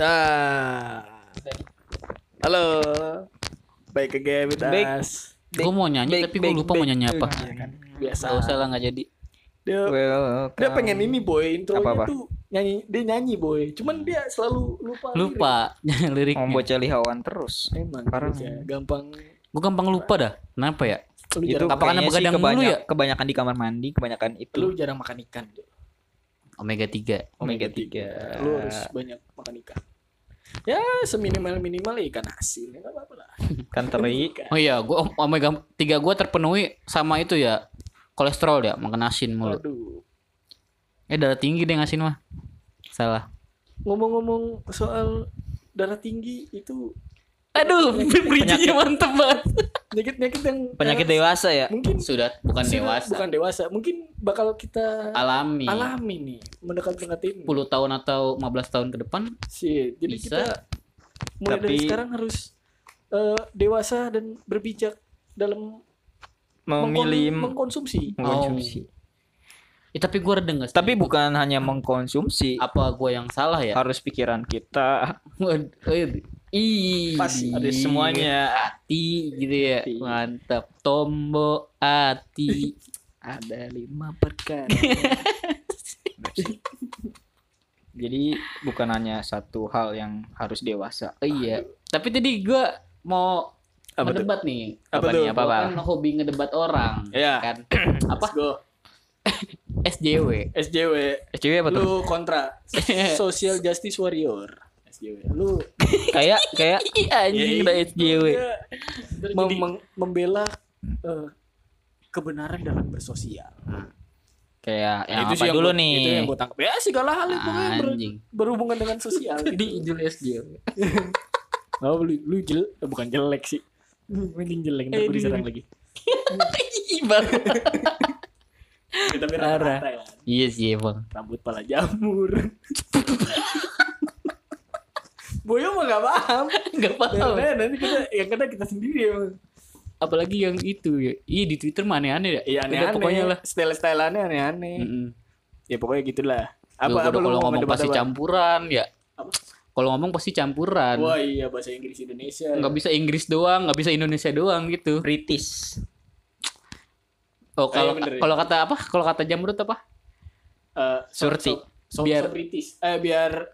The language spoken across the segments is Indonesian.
Nah. Halo. Baik ke game Baik. Gue mau nyanyi Baik, tapi gue baik, lupa mau nyanyi apa. Biasa. Gak usah lah nggak jadi. Dia, Welcome. dia pengen ini boy, intronya Apa-apa? tuh nyanyi, dia nyanyi boy. Cuman dia selalu lupa. Lupa lirik. liriknya. Mau bocah lihawan terus. Emang Parah. ya, gampang. Gue gampang lupa dah. Kenapa ya? Lu Itu jarang, Apa karena begadang kebanyak- ya? Kebanyakan di kamar mandi, kebanyakan itu. lu jarang makan ikan. Omega 3. Omega 3. Lu harus banyak makan ikan. Ya seminimal minimal ikan asin. Ya, nggak apa-apa lah. kan teri. Ikan. Oh iya, gua omega 3 gua terpenuhi sama itu ya. Kolesterol ya, makan asin mulu. Waduh. Eh darah tinggi deh asin mah. Salah. Ngomong-ngomong soal darah tinggi itu Aduh, bridgingnya mantep banget. penyakit-penyakit yang Penyakit eh, dewasa ya. mungkin Sudah bukan sudah dewasa. bukan dewasa mungkin bakal kita Alami. alami nih mendekat-mendekati ini 10 tahun atau 15 tahun ke depan sih jadi Bisa. kita mulai dari Tapi- sekarang harus eh, dewasa dan berbijak dalam Memilih mengkon- mengkonsumsi mengkonsumsi. Eh, tapi gua reda sih? Tapi bukan hanya mengkonsumsi, apa gua yang salah ya? harus pikiran kita eh, Ih, Pasti. ada semuanya. hati gitu ya. Hati. Mantap. Tombo hati. ada lima perkara Jadi bukan hanya satu hal yang harus dewasa. Oh, iya. Tapi tadi gua mau Apa tuh? ngedebat nih. Apa nih? tuh? Apa, Apa? kan hobi ngedebat orang. Iya. Kan? Apa? Let's go SJW. SJW SJW apa tuh? lu kontra social justice warrior SJW lu kayak kayak Iya anjing udah SJW. mem- mem- membela eh, kebenaran dalam bersosial kayak yang Itu apa yang dulu gua- nih? itu yang gue tangkap ya segala hal itu pokoknya ber- berhubungan dengan sosial Di gitu. Ijul SJW. oh, lu, lu jel eh, bukan jelek sih mending jelek ntar gue diserang lagi Bang. Ya, tapi Parah. rata-rata ya Iya sih emang. rambut pala jamur Boyo mah gak paham Enggak paham. Karena nanti kita yang kena kita sendiri emang Apalagi yang itu ya. Iya di Twitter mah aneh-aneh ya. Iya aneh-aneh Pokoknya lah. Style-styleannya aneh-aneh Mm-mm. Ya pokoknya gitulah Apa, Apa, apa lu kalau ngomong pasti apa? campuran ya. Apa? Kalau ngomong pasti campuran. Wah iya bahasa Inggris Indonesia Nggak bisa Inggris doang, nggak bisa Indonesia doang gitu. British. Oh kalau bener ya. kalau kata apa? Kalau kata jamrut apa? Eh, so- Surti. so- so- Biar- so British Eh biar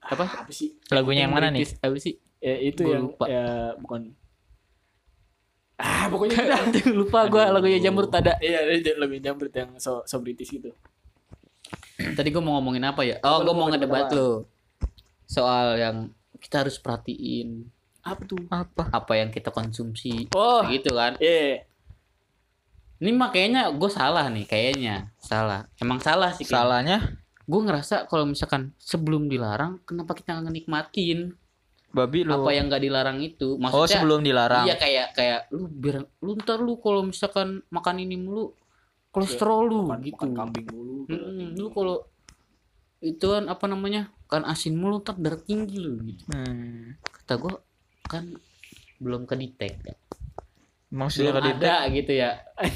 Apa? Ah, Apa sih Lagunya yang mana nih? Apa sih? Ya itu Gua yang lupa. ya bukan Ah pokoknya udah Lupa gua Aduh. lagunya jamrut ada. Iya lebih jamrut yang so, so British gitu Tadi gua mau ngomongin apa ya? Oh, gua mau ngedebat lo. Soal yang kita harus perhatiin Apa tuh Apa? apa yang kita konsumsi. Oh Gitu kan. Iya Ini mah kayaknya gue salah nih, kayaknya salah. Emang salah sih. kayaknya. Salahnya Gue ngerasa kalau misalkan sebelum dilarang, kenapa kita nggak nikmatin babi lu. apa yang nggak dilarang itu? oh, Maksudnya, sebelum dilarang. Iya kayak kayak lu biar lu ntar lu kalau misalkan makan ini mulu kolesterol lu makan, gitu. makan kambing mulu Mm-mm, lu kalau itu kan apa namanya kan asin mulu ntar darah tinggi lu gitu. Hmm. Kata gue kan belum kedetek ya. Maksudnya Belum ada gitu ya.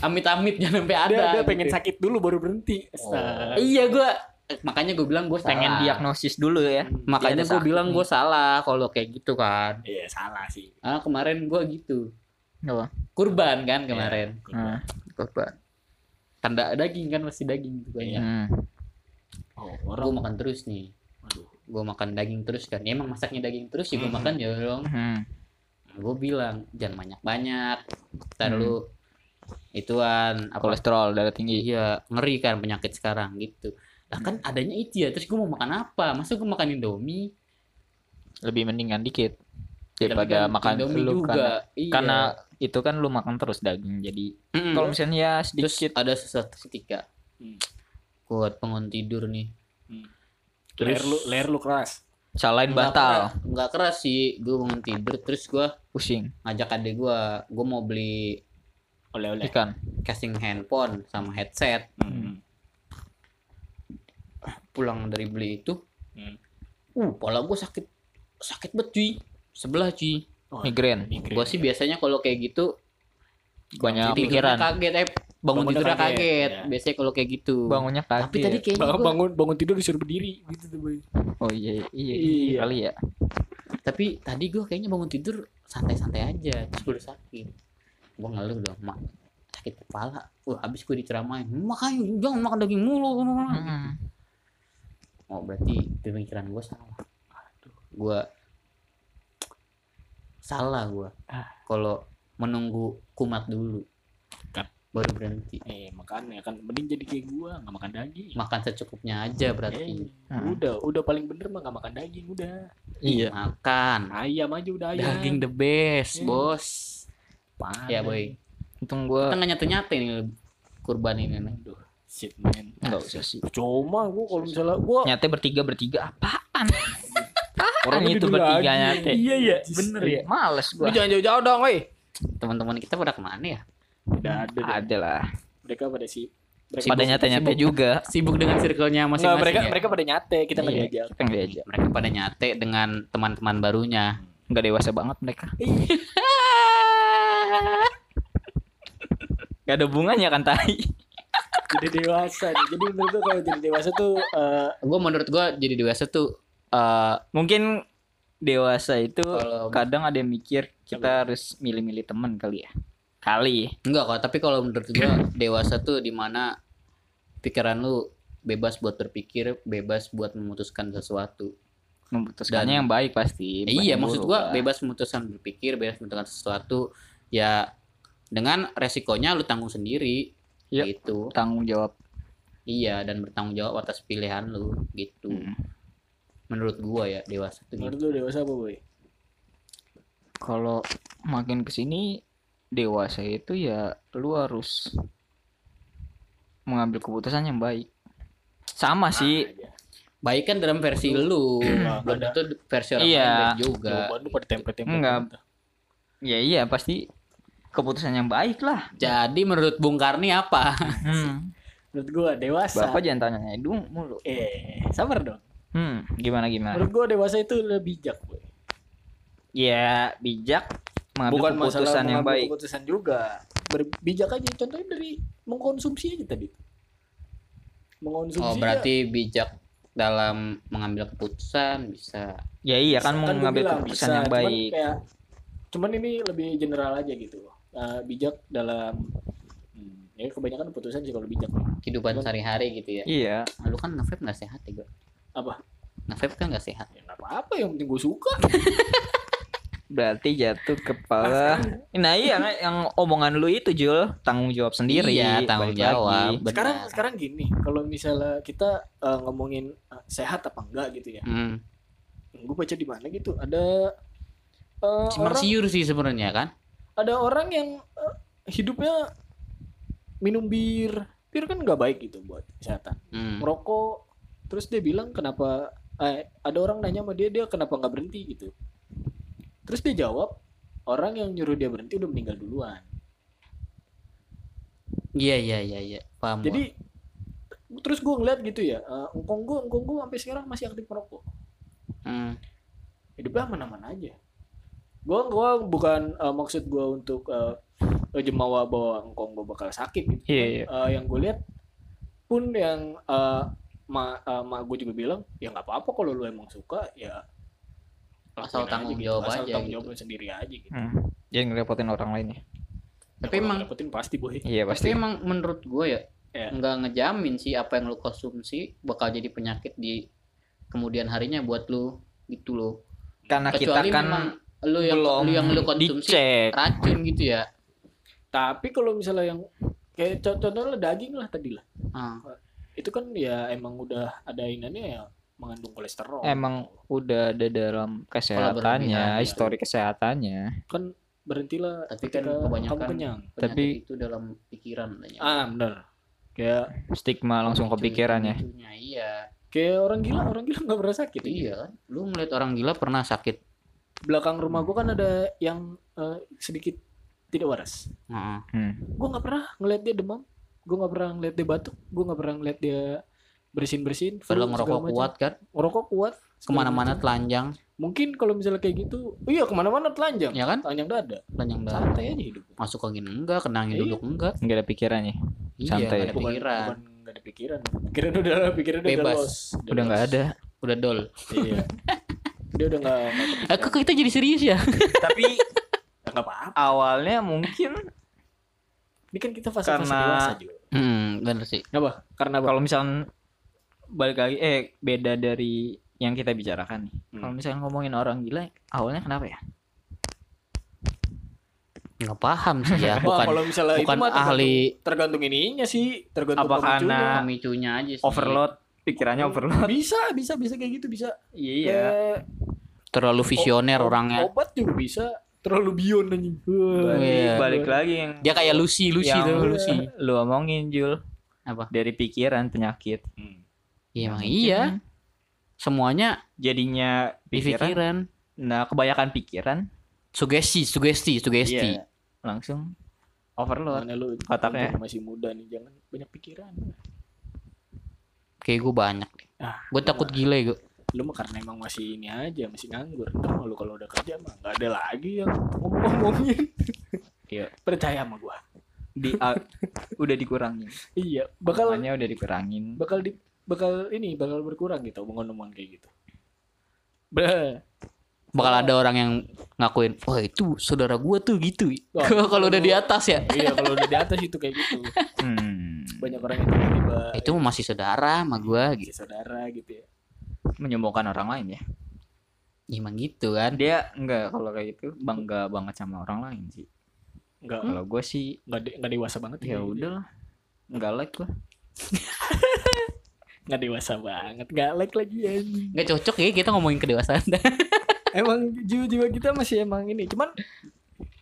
Amit-amit jangan sampai ada. dia, dia gitu. pengen sakit dulu baru berhenti Oh. Iya gua makanya gue bilang gue pengen diagnosis dulu ya. Makanya Biar gue sakit bilang gue salah kalau kayak gitu kan. Iya salah sih. Ah kemarin gue gitu. Apa? Kurban kan kemarin. Hmm. Kurban. Tanda daging kan masih daging gitu kayaknya. Hmm. Oh, Gue orang makan terus nih. Waduh. Gue makan daging terus kan. Ya, emang masaknya daging terus ya gue Hmm. makan ya dong. Hmm. Gue bilang jangan banyak-banyak. Ntar Hmm. lu ituan apa Kolesterol darah tinggi. Iya, ngeri kan penyakit sekarang gitu. Nah kan adanya itu ya, terus gue mau makan apa? Masa gue makan Indomie? Lebih mendingan dikit Tapi daripada kan makan Indomie lu juga. karena, Iya. karena itu kan lu makan terus daging. Jadi Mm-mm. kalau misalnya ya terus sedikit ada sesuatu ketika Hmm. kuat bangun tidur nih. Hmm. Terus leher lu leher lu keras. salahin nggak batal, keras- Nggak keras sih, gue bangun tidur terus gue pusing, ngajak adik gue, gue mau beli Oleh-oleh. ikan. casing handphone sama headset. Hmm. Pulang dari beli itu, Hmm. uh, kepala gue sakit sakit banget cuy, sebelah cuy. Oh, Migrain. migrain. Gue sih biasanya kalau kayak gitu Banyak pikiran. kaget eh bangun tidurnya kaget, kaget. ya. Biasanya kalau kayak gitu. Bangunnya kaget. Tapi tadi kayaknya Bangun, gua- bangun bangun tidur disuruh berdiri gitu tuh boy. Oh iya iya, iya, Iya. kali ya. tapi tadi gue kayaknya bangun tidur santai-santai aja terus gue udah sakit gue ngeluh dong mak sakit kepala wah habis gue diceramain makanya jangan makan daging mulu Hmm. Oh berarti pemikiran gue salah gue salah gue Ah. kalau menunggu kumat dulu Kan. baru berhenti Eh makanya kan mending jadi kayak gua nggak makan daging. makan secukupnya aja berarti Eh, Hmm. udah udah paling bener mah nggak makan daging udah. Iya. makan Ayam aja udah ayam. daging the best Hmm. bos Apaan ya boy Untung gua kita nggak nyate nyate nih kurban ini nih Aduh, shit man. enggak usah sih. Cuma gua kalau misalnya gua Nyate bertiga bertiga apaan? Orangnya itu bertiga lagi. nyate. Iya iya, Bener ya. Males gua. jangan jauh-jauh dong, woi. teman-teman kita pada ke mana ya Udah ada. Ada lah. Mereka pada si mereka Pada nyate-nyate juga. sibuk dengan circle-nya Nggak, masing-masing mereka ya? mereka pada nyate, kita nggak Iya, diajak. Kita nggak diajak. mereka pada nyate dengan teman-teman barunya Nggak dewasa banget mereka. Gak ada hubungannya kan tai. Jadi dewasa nih. Jadi menurut gua kalau jadi dewasa tuh eh, gue menurut gue jadi dewasa tuh eh Mungkin dewasa itu kalau kadang ada yang mikir kita harus milih-milih teman kali ya. Kali. enggak kok tapi kalau menurut gue dewasa tuh di mana pikiran lu bebas buat berpikir bebas buat memutuskan sesuatu Memutuskannya Dan- yang baik pasti. Eh, iya maksud gua lah. bebas memutuskan berpikir bebas memutuskan sesuatu ya dengan resikonya lu tanggung sendiri Iya. gitu tanggung jawab. iya dan bertanggung jawab atas pilihan lu gitu Hmm. menurut gua ya dewasa tuh menurut gitu. lu dewasa apa, boy? Kalau makin ke sini dewasa itu ya lu harus mengambil keputusan yang baik. Sama sih. Nah, aja. baik kan dalam versi lu Nggak belum ada. tentu versi orang Iya. lain juga Jawaban lu pada template-template. Enggak. Ya iya pasti keputusan yang baik lah. jadi menurut Bung Karni apa Hmm. Menurut gua dewasa. Bapak jangan tanya Edung mulu. Eh, sabar dong. Hmm, gimana gimana? Menurut gua dewasa itu lebih bijak, boy. Ya bijak mengambil Bukan keputusan masalah yang mengambil baik. keputusan juga. Berbijak aja contohnya dari mengkonsumsi aja tadi. Mengkonsumsi oh berarti bijak dalam mengambil keputusan bisa Ya iya kan mau gua mengambil bilang keputusan bisa, yang cuman baik. kayak cuman ini lebih general aja gitu Eh, bijak dalam hmm, ya kebanyakan keputusan sih kalau bijak kehidupan sehari-hari gitu ya Iya. lu kan nge nggak sehat ya gua Apa? nge kan nggak sehat ya nggak apa-apa yang penting gue suka Berarti jatuh kepala. Nah iya kan, yang omongan lu itu Jul tanggung jawab sendiri. Iya, tanggung balik lagi. jawab. Benar. sekarang sekarang gini kalau misalnya kita eh, ngomongin eh, sehat apa enggak gitu ya hmm. gue baca di mana gitu ada eh, Simpang orang siur sih sebenarnya kan ada orang yang eh, hidupnya minum bir. Bir kan nggak baik gitu buat kesehatan. Hmm. merokok terus dia bilang kenapa eh, ada orang nanya sama dia dia kenapa nggak berhenti gitu. Terus dia jawab orang yang nyuruh dia berhenti udah meninggal duluan. Iya iya iya iya. Paham gua. jadi terus gue ngeliat gitu ya eh, engkong gue engkong gue sampai sekarang masih aktif merokok hmm. hidupnya aman-aman aja gue gua bukan eh, maksud gue untuk eh, jemawa bahwa engkong gue bakal sakit gitu Iya, iya. Eh, yang gue lihat pun yang eh, ma, eh, ma gue juga bilang ya nggak apa-apa kalau lu emang suka ya Asal tanggung aja jawab asal aja tanggung gitu. jawab lu sendiri aja gitu Hmm. Jangan ngerepotin orang lain ya. Tapi emang- dapetin pasti boy Iya tapi pasti. emang menurut gue ya Ya. nggak ngejamin sih apa yang lu konsumsi bakal jadi penyakit di kemudian harinya buat lu gitu loh Karena kita kecuali kan memang lu yang belum lu yang lu konsumsi dicek. racun gitu ya tapi kalau misalnya yang kayak co- contohnya daging lah tadi lah ah. itu kan ya emang udah ada inannya ya mengandung kolesterol Emang udah ada dalam kesehatannya, ya. histori kesehatannya. kan berhentilah tapi kan kebanyakan kamu kenyang Tapi- itu dalam pikiran ah bener kayak Stigma langsung kepikiran ya. Itunya, iya kayak orang gila orang gila nggak pernah sakit ya. iya kan lu ngeliat orang gila pernah sakit belakang rumah gua kan ada yang eh, sedikit tidak waras Heeh. Hmm. gua nggak pernah ngeliat dia demam gua nggak pernah ngeliat dia batuk gua nggak pernah ngeliat dia bersin bersin padahal ngerokok kuat kan ngerokok kuat ke mana-mana telanjang mungkin kalau misalnya kayak gitu oh iya ke mana-mana telanjang ya kan telanjang dada telanjang dah santai aja hidup masuk angin enggak kena angin Iya. duduk enggak Nggak ada pikirannya. Iya, Santai. nggak ada bukan pikiran. bukan nggak ada pikiran pikiran udah pikiran udah Bebas. los Udah nggak ada. Udah dol. iya dia udah nggak kok kita jadi serius ya? Tapi Ya, nggak apa-apa awalnya mungkin ini kan kita fase-fase Karena- dewasa juga Hmm, bener sih. apa karena apa kalau misalnya balik lagi eh beda dari yang kita bicarakan nih. Hmm. Kalau misalnya ngomongin orang gila, awalnya kenapa ya? Nggak paham sih ya. Wah, Bukan kalau misalnya bukan itu mah tergantung, ahli tergantung ininya sih tergantung Apa pemicunya. karena- pemicunya aja sih. Overload, pikirannya overload. bisa bisa bisa kayak gitu bisa Iya. Eh, Terlalu visioner o- orangnya. obat juga bisa terlalu bion anjing Balik, Iya. balik lagi yang Dia kayak Lucy, Lucy yang tuh, Lucy. lu omongin Jul Apa? dari pikiran penyakit. Hmm. Iya, emang iya. Semuanya Jadinya di pikiran. pikiran. Nah, kebanyakan pikiran Sugesti, sugesti, sugesti. iya, langsung overload. Mana lu Otaknya. masih muda nih jangan banyak pikiran Kayak gue banyak. ah Gue takut gila gue. Lu mah karena emang masih ini aja masih nganggur ntar lu kalau udah kerja mah nggak ada lagi yang ngomong-ngomongin Iya. percaya sama gua Di a- udah dikurangin. iya bakal Makanya udah dikurangin. bakal di bakal ini bakal berkurang gitu omongan-omongan kayak gitu Bah. Bakal ada orang yang ngakuin, wah itu saudara gue tuh gitu. Kalau udah di atas ya. iya kalau udah di atas itu kayak gitu Hmm, banyak orang yang tiba-tiba Itu masih saudara sama gue gitu. gitu. saudara gitu ya menyombongkan orang lain ya. Emang gitu kan. Dia enggak kalau kayak gitu bangga banget sama orang lain sih. nggak Kalau gue sih nggak de- nggak dewasa banget ya kayak gitu. udah lah. Enggak like gua. nggak dewasa banget nggak like lagi ya Nggak cocok ya kita ngomongin kedewasaan. emang jiwa-jiwa kita masih emang ini cuman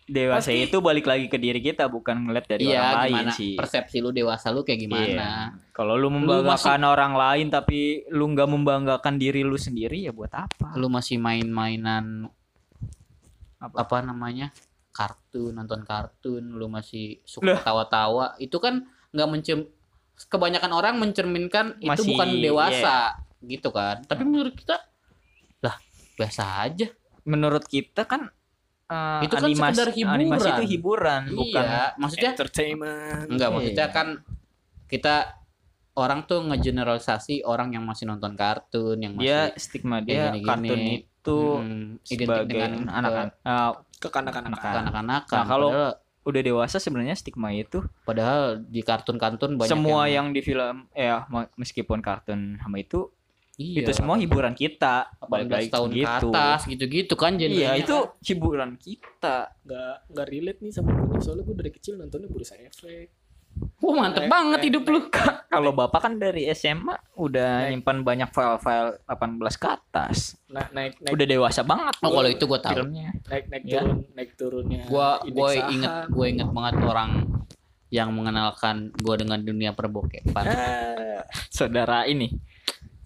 Dewasa Pasti- itu balik lagi ke diri kita bukan ngeliat dari Iya, orang lain gimana sih. persepsi lu dewasa lu kayak gimana? Iya. Kalau lu membanggakan orang lain tapi lu nggak membanggakan diri lu sendiri ya buat apa? Lu masih main-mainan Apa? apa namanya? kartun, nonton kartun, lu masih suka tawa-tawa. Itu kan nggak mencem kebanyakan orang mencerminkan itu Masih, bukan dewasa gitu kan. Tapi menurut kita lah biasa aja. Menurut kita kan eh, Itu kan sekedar hiburan. Animasi itu hiburan, bukan. Iya, maksudnya entertainment. Enggak Iya. maksudnya kan kita orang tuh ngegeneralisasi orang yang masih nonton kartun yang masih dia stigma dia gini-gini. kartun itu hmm, identik sebagai dengan anak-anak eh, ke kanak-kanak kanak-kanak Nah, kalau- padahal, udah dewasa sebenarnya stigma itu padahal di kartun-kartun banyak semua yang, yang... di film ya meskipun kartun sama itu iya, itu semua hiburan kita 18 balik lagi tahun ke gitu. atas gitu-gitu kan iya genrenya itu kan. hiburan kita nggak nggak relate nih sama gue soalnya gue dari kecil nontonnya Bursa Efek Wah, mantep banget hidup lu. kalau bapak kan dari SMA udah Naik. nyimpan banyak file-file 18 ke atas nah, naik naik udah dewasa banget Oh, kalau itu gua tahu. filmnya naik naik Ya. turun naik turunnya Gua indeks gua saham. inget gua inget banget orang yang mengenalkan gua dengan dunia perbokepan. ah, saudara ini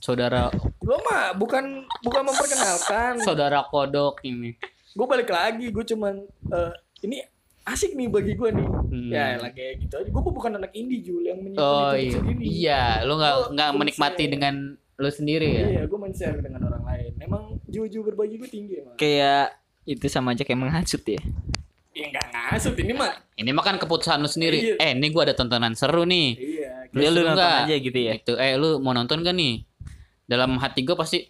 Saudara gue mah bukan bukan memperkenalkan saudara kodok ini. gue balik lagi gue cuman eh, ini asik nih bagi gue nih Hmm. ya kayak gitu aja gue bukan anak indie Jul yang menyimpan Oh itu iya. sendiri Iya, lu nggak nggak menikmati share. dengan lu sendiri ya. iya gue main share dengan orang lain emang jiwa-jiwa berbagi gue tinggi emang kayak itu sama aja kayak menghasut ya ya nggak ngasut ini mah Ini mah kan keputusan lu sendiri. Iya. Eh, ini gua ada tontonan seru nih. iya Ya, lu lu nonton nggak? aja gitu ya Gitu. Eh, lu mau nonton gak nih? Dalam hati gua pasti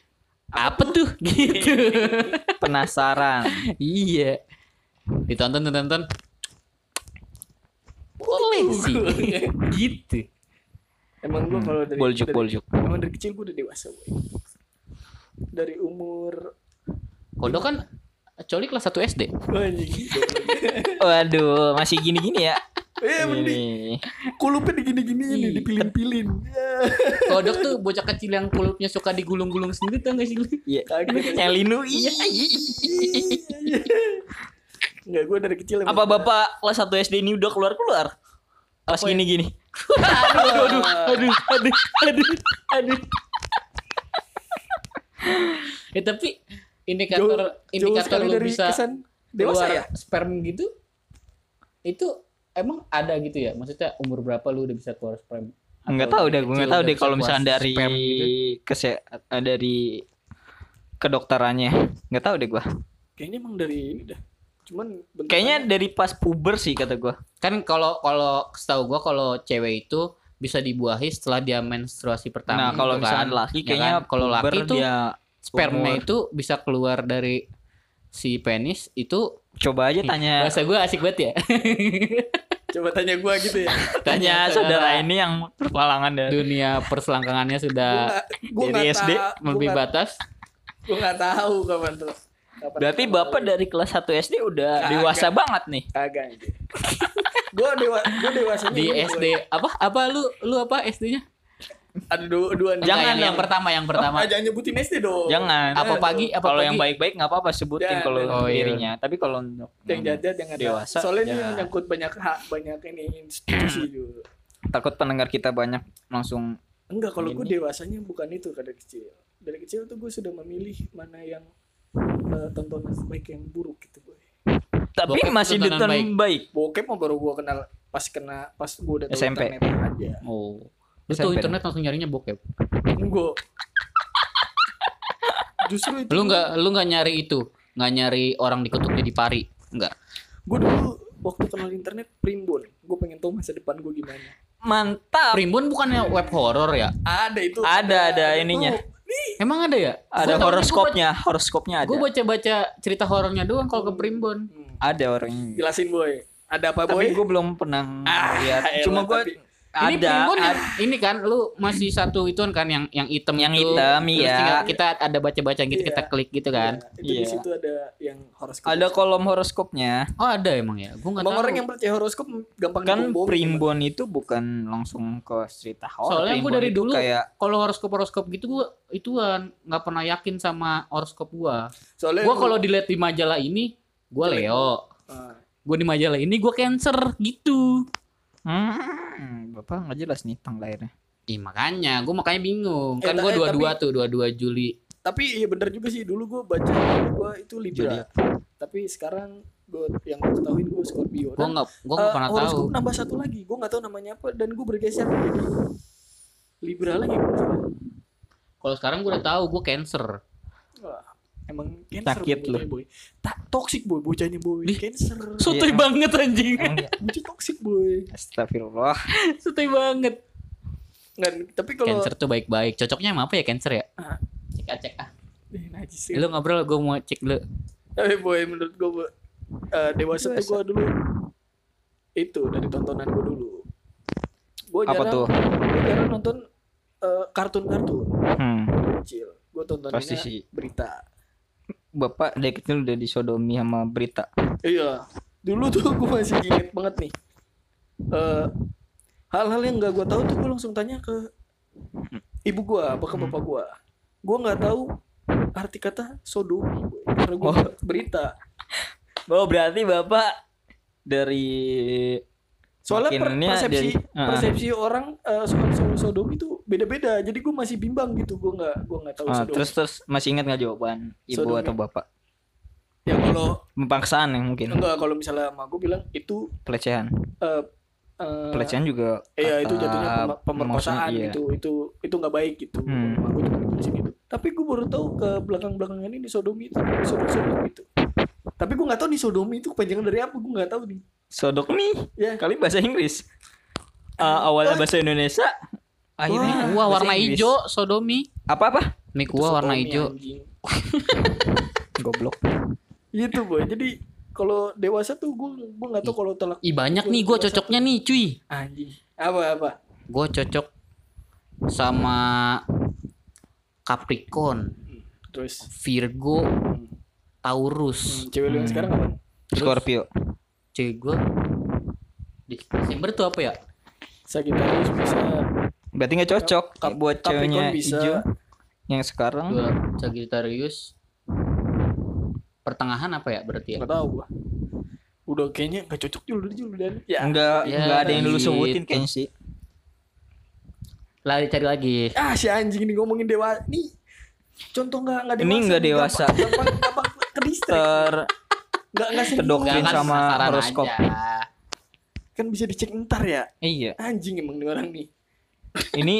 apa tuh gitu. penasaran iya. Ditonton ditonton. Boleh sih. gitu. emang gue kalau dari boljuk dari- boljuk emang dari kecil gue udah dewasa gue dari umur Kodok kan Coli kelas 1 SD. waduh masih gini-gini ya eh mending ini kulupnya digini-gini Iya. dipilin-pilin ya Kodok tuh bocah kecil yang kulupnya suka digulung-gulung sendiri tau gak sih lu? Iya. Kaget. yang linu iya Enggak, gue dari kecil emang- apa bapak kelas 1 SD ini udah keluar keluar kelas Apa ya? gini gini aduh, aduh, aduh, aduh, aduh, aduh. ya tapi indikator Jauh- jauh indikator sekali lu dari bisa kesan dewasa keluar ya sperm gitu itu emang ada gitu ya maksudnya umur berapa lu udah bisa keluar sperm nggak tahu deh gue nggak tahu deh kalau misalnya dari gitu? kese eh, dari kedokterannya nggak tahu deh gue kayaknya emang dari ini dah cuman Kayaknya dari pas puber sih kata gua. Kan kalau kalau setahu gua kalau cewek itu bisa dibuahi setelah dia menstruasi pertama. Nah, kalau gitu misalkan kan. laki Ya kayaknya kan? kalau laki tuh dia sperma umur. itu bisa keluar dari si penis itu coba aja tanya bahasa gua asik banget ya. coba tanya gua gitu ya tanya saudara ini yang berpalangan dari Dunia perselangkangannya sudah gua Dari SD tahu melebihi gua nggak- batas. gua nggak tahu kapan tuh Kapan Berarti Bapak dari kelas 1 SD udah Kagak. dewasa banget nih. kagak anjir. gua dewa gua dewasanya Di SD apa apa lu lu apa SD-nya? Ada dua dua nih. Jangan yang, yang dong. pertama yang pertama. Ah, jangan nyebutin SD dong Jangan. Apa pagi apa kalau yang baik-baik nggak apa-apa sebutin kalau Oh, iya. dirinya. Tapi kalau yang jajan yang ada dewasa, soalnya ini jangan. nyangkut banyak hak banyak ini institusi juga takut pendengar kita banyak langsung enggak kalau gue dewasanya bukan itu dari kecil dari kecil tuh gue sudah memilih mana yang eh, tontonan baik yang buruk gitu boy tapi Bokep masih ditonton baik. baik. bokep mah baru gue kenal pas kena pas gue udah tahu SMP. internet aja Oh. Lu SMP tuh internet langsung nyarinya bokep. gue justru itu Lu nggak lu nggak nyari itu, nggak nyari orang diketuknya di pari, nggak. gue dulu waktu kenal internet primbon gue pengen tahu masa depan gue gimana Mantap. Primbon bukannya web horror ya? ada itu Ada, ada tuh. ininya. nih Emang ada ya? Ada horoskopnya, horoskopnya ada. Gue baca-baca cerita horornya doang kalau ke Primbon. Hmm, Ada orangnya. jelasin boy ada apa boy Tapi gue belum pernah Ah, lihat. Cuma gue tapi- Ini ada. Primbon yang, ada- ini kan lu masih satu ituan kan yang yang hitam Yang itu. hitam, Terus iya. kita ada baca-baca gitu Iya. kita klik gitu kan. Iya, itu di Iya. situ ada yang horoskop ada kolom horoskopnya. Oh ada emang ya? Gue nggak tahu. orang yang percaya horoskop gampang Kan primbon itu bukan langsung ke cerita horor. Soalnya gue dari itu dulu kayak kalau horoskop-horoskop gitu gue ituan nggak pernah yakin sama horoskop gua. Soalnya Gua kalau dilihat di majalah ini, gua. Leo. Ah, Gua di majalah ini gua Cancer gitu. Hmm, Bapak nggak jelas nih tanggal lahirnya. Ih makanya, gua makanya bingung. Eh, Kan gua eh, dua-dua tapi- tuh, dua-dua Juli. tapi iya bener juga sih dulu gue baca gue itu Libra. Tapi sekarang gue yang gue ketahui gue Scorpio. Dan, nggak, gua eh, nggak pernah tahu. horoskop nambah satu lagi. Gue nggak tahu namanya apa dan gue bergeser jadi Libra lagi. kalau sekarang gua udah tahu, gua Cancer. Wah, emang cancer Sakit boy, bocahnya, boy. Tak toxic boy bocahnya boy. Ih. Cancer. Sotoy Iya. banget anjing. Emang ya? Bocah toxic boy. Astagfirullah. Sotoy banget. Nggak, tapi kalau Cancer tuh baik-baik. Cocoknya sama apa ya Cancer ya? Ah. Cek ah, cek ah. Eh, najis sih. Lu ngobrol, gua mau cek dulu. Tapi boy menurut gue eh, dewasa tuh gue dulu itu dari tontonan gue dulu. Gue Apa jarang, tuh? gue jarang nonton eh, kartun-kartun Hmm. kecil. Gue tontonnya Pasti sih. berita. Bapak dari kecil udah disodomi sama berita. Iya. Dulu tuh gue masih inget banget nih. Eh, hal-hal yang gak gue tahu tuh gue langsung tanya ke ibu gue, apa ke bapak gue. Gue nggak tahu arti kata sodomi, karena gue Oh. berita. Oh berarti bapak dari Soalnya per- persepsi dari- Ah. persepsi orang eh, soal soal sodomi itu beda-beda. Jadi gue masih bimbang gitu. Gue nggak gue nggak tahu Ah, sodomi. terus terus masih ingat nggak jawaban ibu Sodomi. atau bapak? ya kalau Pemaksaan yang mungkin enggak kalau misalnya sama gue bilang itu pelecehan. eh eh, Pelecehan juga. Iya itu jatuhnya pem- pemerkosaan iya. gitu. Itu itu nggak baik gitu. Hmm. Gue cuma jelasin gitu. Tapi gue baru tahu ke belakang-belakangan ini sodomi itu sodom sodom itu. Tapi gue nggak tahu nih sodomi itu kepanjangan dari apa. Gue nggak tahu nih. Sodok nih Ya. kali bahasa Inggris. Ah, awalnya bahasa Indonesia. Akhirnya Wah, bahasa warna hijau sodomi. Apa apa? Gua warna hijau. Goblok. Itu boy. Jadi kalau dewasa tuh gue gue nggak tahu kalau telak Ih banyak nih gua cocoknya nih cuy. anjing. Apa apa? Gue cocok sama Capricorn, Terus Virgo, hmm, Taurus. hmm, cewek lu yang Hmm. sekarang apa? Scorpio. Cewek gue di Desember tuh apa ya? Sagittarius bisa. Berarti nggak cocok Cap- buat ceweknya bisa. hijau. Yang sekarang Gue Sagittarius. Pertengahan apa ya berarti ya? Nggak tahu gua. Udah kayaknya nggak cocok dulu dulu dan ya. enggak Ya, enggak ada yang dulu gitu. sebutin kayaknya sih. Lari cari lagi. Ah si anjing ini ngomongin dewa nih. Contoh nggak nggak dewasa. Ini nggak dewasa. Gampang gampang, gampang ke. Ter Nggak nggak serius. terdoktrin Nggak, kan sama horoskop. Kan bisa dicek ntar ya. iya. Anjing emang nih orang nih. Ini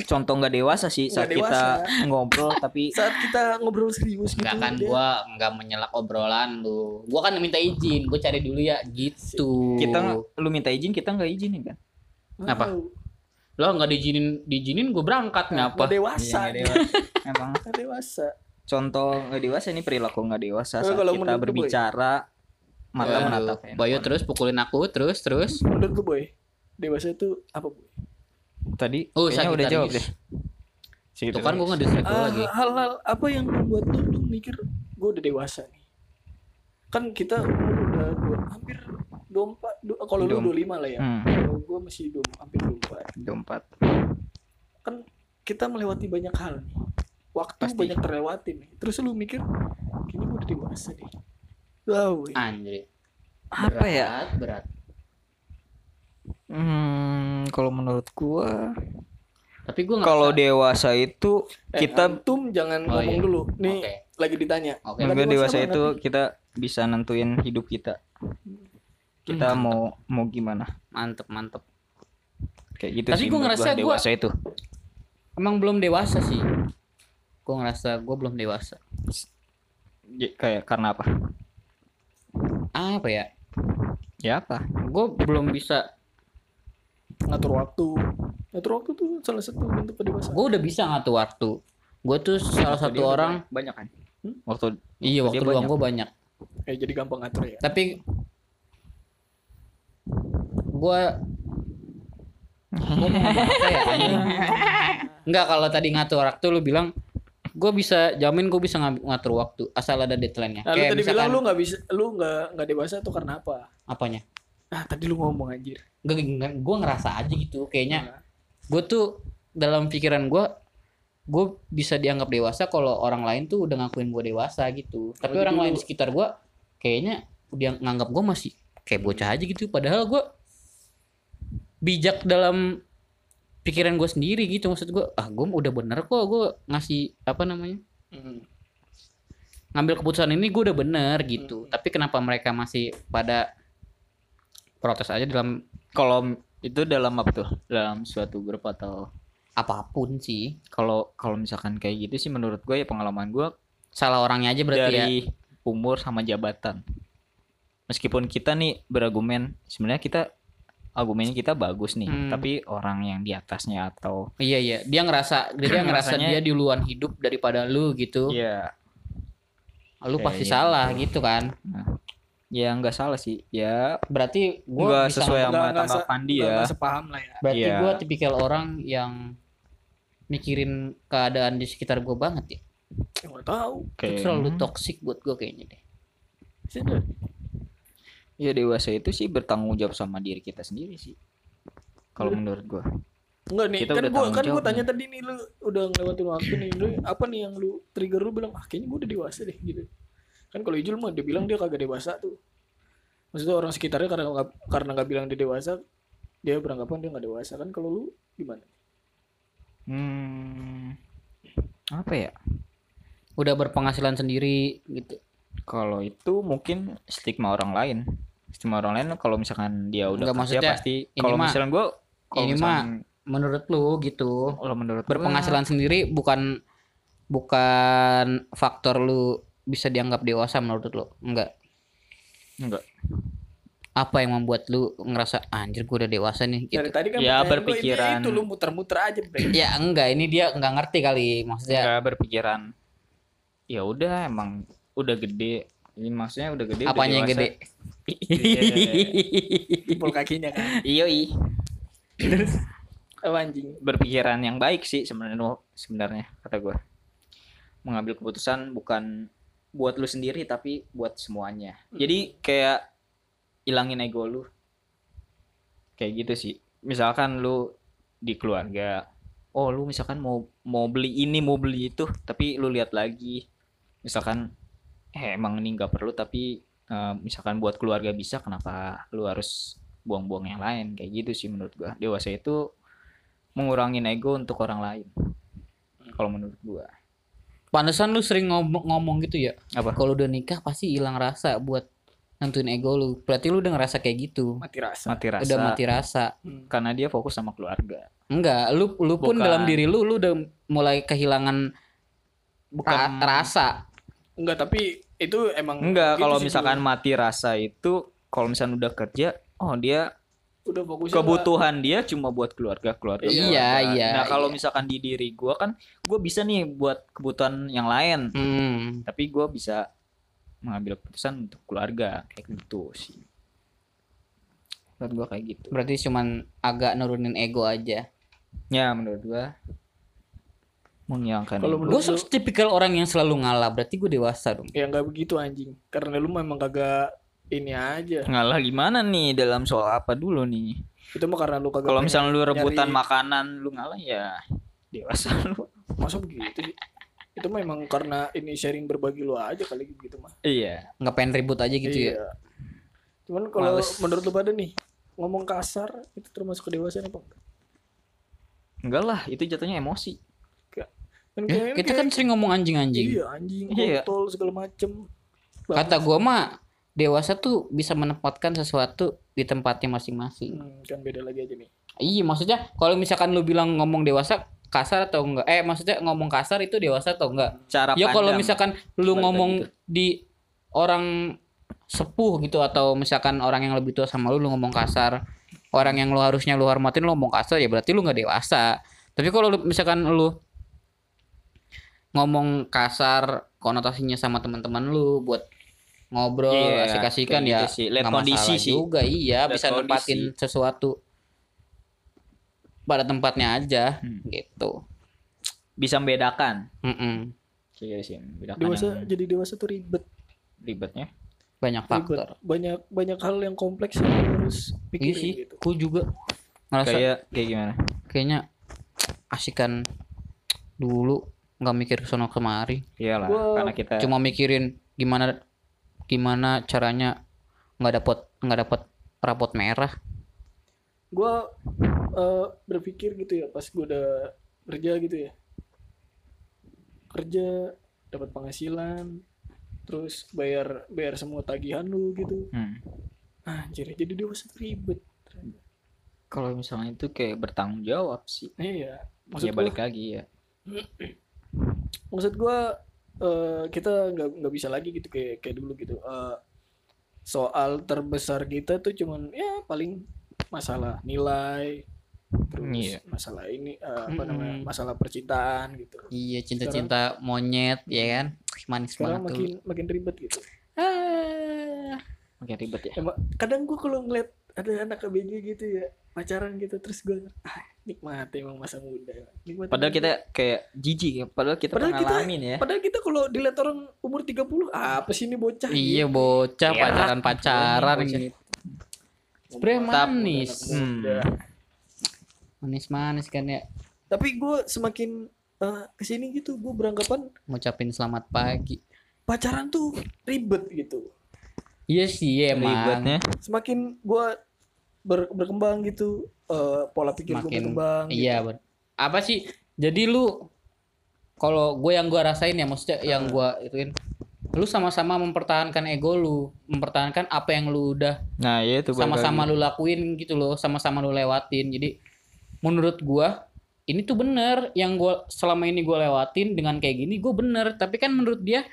contoh nggak dewasa sih saat Nggak kita ngobrol tapi saat kita ngobrol serius gitu Enggak kan dia- gua enggak menyelak obrolan lu. Gua kan minta izin, gua cari dulu ya gitu. kita lu minta izin kita nggak izinin kan Apa? Lo enggak diizinin, diizinin gua berangkat ngapa? Nggak dewasa Iya, nggak dewasa. emang Nggak dewasa contoh nggak dewasa ini perilaku nggak dewasa. Eh, saat kalau kita lu, Boy? berbicara mata Aduh, menatap Bayu terus pukulin aku, terus terus. menurut lu boy dewasa itu apa boy? Tadi Oh, kayaknya udah jawab deh. Tuh kan gua nge-distract lu Ah, lagi. hal-hal apa yang membuat lu, lu mikir gue udah dewasa nih? Kan kita umur udah dua, hampir 24 du- kalau lu Dua- 25 lah ya. Hmm, kalau gue masih dua, hampir 24 dompet kan kita melewati banyak hal nih waktu Pasti. banyak terlewati nih terus lu mikir gue udah dewasa deh wow. Anjir. apa ya Berat, Berat. hmm, kalau menurut gua Tapi gua kalau dewasa itu Eh, kita antum jangan Oh, ngomong iya. dulu nih Oke. lagi ditanya Oke. Nggak Enggak dewasa itu nih. kita bisa nentuin hidup kita. Kita Hmm, mau mau gimana? Mantep, mantep. Kayak gitu Tapi sih. gua ngerasa gua- dewasa itu. Emang belum dewasa sih. Gua ngerasa gua belum dewasa. Ya, kayak karena apa? Apa ya? Ya apa? Gue belum bisa. ngatur waktu ngatur waktu tuh salah satu bentuk kedewasaan Gue udah bisa ngatur waktu. Gue tuh salah Waktu satu orang. banyak, kan? Hmm? Waktu Iya waktu luang gue banyak. eh jadi gampang ngatur ya Tapi gue ya, Enggak kalau tadi ngatur waktu lu bilang gue bisa jamin gue bisa ngatur waktu asal ada deadline-nya. nah, lu Kayak tadi bilang misalkan lu nggak bisa lu nggak nggak dewasa tuh karena apa? Apanya? ah tadi lu ngomong anjir. Gue gue ngerasa aja gitu kayaknya. Nah, gue tuh dalam pikiran gue gue bisa dianggap dewasa kalau orang lain tuh udah ngakuin gue dewasa gitu. Tapi Oh, orang jadi lain lu- di sekitar gue kayaknya udah nganggap gue masih kayak bocah aja gitu. Padahal gue bijak dalam pikiran gue sendiri gitu maksud gue ah gue udah bener kok gue ngasih apa namanya hmm. ngambil keputusan ini gue udah bener gitu Hmm. tapi kenapa mereka masih pada protes aja dalam kalau itu dalam apa tuh? Dalam suatu grup atau apa pun sih kalau kalau misalkan kayak gitu sih menurut gue ya pengalaman gue salah orangnya aja berarti ya dari umur sama jabatan. Meskipun kita nih berargumen sebenarnya kita argumennya kita bagus nih, Hmm. tapi orang yang di atasnya atau Iya iya, dia ngerasa dia ngerasa Rasanya- dia duluan hidup daripada lu gitu. ya Lu Kayak pasti gitu. salah gitu kan. ya nggak salah sih. Ya Berarti gua nggak bisa sesuai sama tanggapan dia. nggak sepaham lah ya berarti Iya. gua tipikal orang yang mikirin keadaan di sekitar gua banget ya. Ya, nggak tahu Itu Kayak terlalu toksik buat gua kayaknya deh. Sudah. Ya dewasa itu sih bertanggung jawab sama diri kita sendiri sih. Kalau Iya. menurut gua. Enggak nih, Kita kan gua kan gua tanya tadi nih lu udah ngelewatin waktu nih, lu apa nih yang lu trigger lu bilang ah kayaknya gua udah dewasa deh gitu. Kan kalau Ijul mah dia bilang dia kagak dewasa tuh. Maksudnya orang sekitarnya karena nggak karena nggak bilang dia dewasa, dia beranggapan dia nggak dewasa kan kalau lu gimana? Hmm, apa ya? Udah berpenghasilan sendiri gitu. Kalau itu mungkin stigma orang lain. Stigma orang lain kalau misalkan dia udah Enggak, kerja maksudnya pasti ini kalau mah- misalkan gua kalau ini misalkan Menurut lu gitu. kalau menurut gua, Berpenghasilan sendiri bukan bukan faktor lu bisa dianggap dewasa menurut lu. Enggak. enggak. Apa yang membuat lu ngerasa anjir gua udah dewasa nih gitu. Dari tadi kan Ya, gua, berpikiran. itu lu muter-muter aja, Bre. Ya enggak, ini dia enggak ngerti kali maksudnya. Enggak berpikiran. Ya udah emang udah gede. Ini maksudnya udah gede. udah Apanya yang dewasa. gede? Jempol kakinya kan. Iya, iya. Oh, anjing. berpikiran yang baik sih sebenarnya sebenarnya kata gue mengambil keputusan bukan buat lu sendiri tapi buat semuanya jadi kayak ilangin ego lu kayak gitu sih misalkan lu di keluarga oh lu misalkan mau mau beli ini mau beli itu tapi lu lihat lagi misalkan eh emang ini nggak perlu tapi eh, misalkan buat keluarga bisa kenapa lu harus buang-buang yang lain kayak gitu sih menurut gua dewasa itu mengurangin ego untuk orang lain kalau menurut gua Pantesan lu sering ngomong, ngomong gitu ya. apa Kalau udah nikah pasti hilang rasa buat nentuin ego lu. Berarti lu udah ngerasa kayak gitu. mati rasa mati rasa Udah mati rasa. Hmm. karena dia fokus sama keluarga Enggak, lu lu pun Bukan. dalam diri lu lu udah mulai kehilangan bukan ka- rasa. Enggak tapi itu emang enggak gitu kalau misalkan Bro. mati rasa itu kalau misalnya udah kerja oh dia udah fokus kebutuhan dia cuma buat keluarga keluarga Iya, keluarga. iya, nah kalau iya. misalkan di diri gua kan gua bisa nih buat kebutuhan yang lain Hmm. tapi gua bisa mengambil keputusan untuk keluarga kayak gitu sih menurut gua kayak gitu Berarti cuman agak nurunin ego aja. ya menurut gua menghilangkan Kalau Gue lu- tipikal orang yang selalu ngalah. Berarti gue dewasa dong. ya nggak begitu anjing karena lu memang kagak ini aja ngalah gimana nih dalam soal apa dulu nih itu mah karena lu kagak kalau misalnya lu rebutan nyari- makanan lu ngalah ya dewasa lu masa begitu sih itu memang karena ini sharing berbagi lu aja kali gitu mah iya Nggak pengen ribut aja gitu ya. Iya. cuman kalau menurut lu pada nih ngomong kasar itu termasuk kedewasaan apa enggak? enggak lah itu jatuhnya emosi Kan Ya, kita kan kayak- sering ngomong anjing-anjing. iya anjing Iya. kontol segala macem Kata gue mah dewasa tuh bisa menempatkan sesuatu di tempatnya masing-masing. Hmm, kan beda lagi aja nih Iya, maksudnya kalau misalkan lu bilang ngomong dewasa kasar atau enggak? Eh, maksudnya ngomong kasar itu dewasa atau enggak? cara Ya kalau misalkan lu ngomong lagi di orang sepuh gitu atau misalkan orang yang lebih tua sama lu lu ngomong kasar, orang yang lu harusnya lu hormatin lu ngomong kasar ya berarti lu nggak dewasa. Tapi kalau lu- misalkan lu ngomong kasar konotasinya sama teman-teman lu buat ngobrol Iya, asik-asikan ya gitu sih. Lihat nggak kondisi masalah sih. juga iya Lihat bisa kondisi. nempatin sesuatu pada tempatnya aja Hmm. gitu. bisa membedakan iya sih membedakan dewasa yang jadi dewasa tuh ribet ribetnya banyak ribet faktor. banyak banyak hal yang kompleks yang harus Iya pikirin sih, gitu aku juga ngerasa kayak kayak gimana kayaknya asikan dulu nggak mikir sono kemari. Iyalah Gua karena kita cuma mikirin gimana gimana caranya nggak dapat nggak dapat rapot merah. Gue eh, berpikir gitu ya pas gue udah kerja gitu ya. Kerja dapat penghasilan terus bayar bayar semua tagihan lu gitu. Hmm. anjir jadi dewasa tuh ribet. Kalau misalnya itu kayak bertanggung jawab sih. Iya maksud ya gua balik lagi ya maksud gua eh, kita nggak nggak bisa lagi gitu kayak kayak dulu gitu. Eh, soal terbesar kita tuh cuman ya paling masalah nilai terus Iya. masalah ini eh, apa namanya masalah percintaan gitu. Iya cinta-cinta monyet ya kan? Manis sekarang banget makin makin ribet gitu. Tuh ah. makin ribet ya? Emang kadang gua kalau ngeliat ada anak ABG gitu ya pacaran gitu terus gua ah, nikmati emang masa muda nikmati padahal kita kayak jijik ya padahal kita Padahal kita- ya Padahal kita kalau dilihat orang umur 30 apa sih ini bocah? iya gitu. bocah Enak. pacaran-pacaran Bocah. gitu Sebenernya Mantap, manis. muda. manis-manis kan ya Tapi gue semakin eh, ke sini gitu gue beranggapan ngucapin selamat pagi pacaran tuh ribet gitu. iya sih emang ribetnya Semakin gue ber- berkembang gitu eh, pola pikir gue Makin- berkembang. gitu. Iya, ben. Apa sih? Jadi lu kalau gue yang gue rasain ya maksudnya yang gue ituin lu sama-sama mempertahankan ego lu, mempertahankan apa yang lu udah nah ya itu sama-sama lu lakuin gitu loh, sama-sama lu lewatin. Jadi menurut gua ini tuh bener yang gua selama ini gua lewatin dengan kayak gini gue bener, tapi kan menurut dia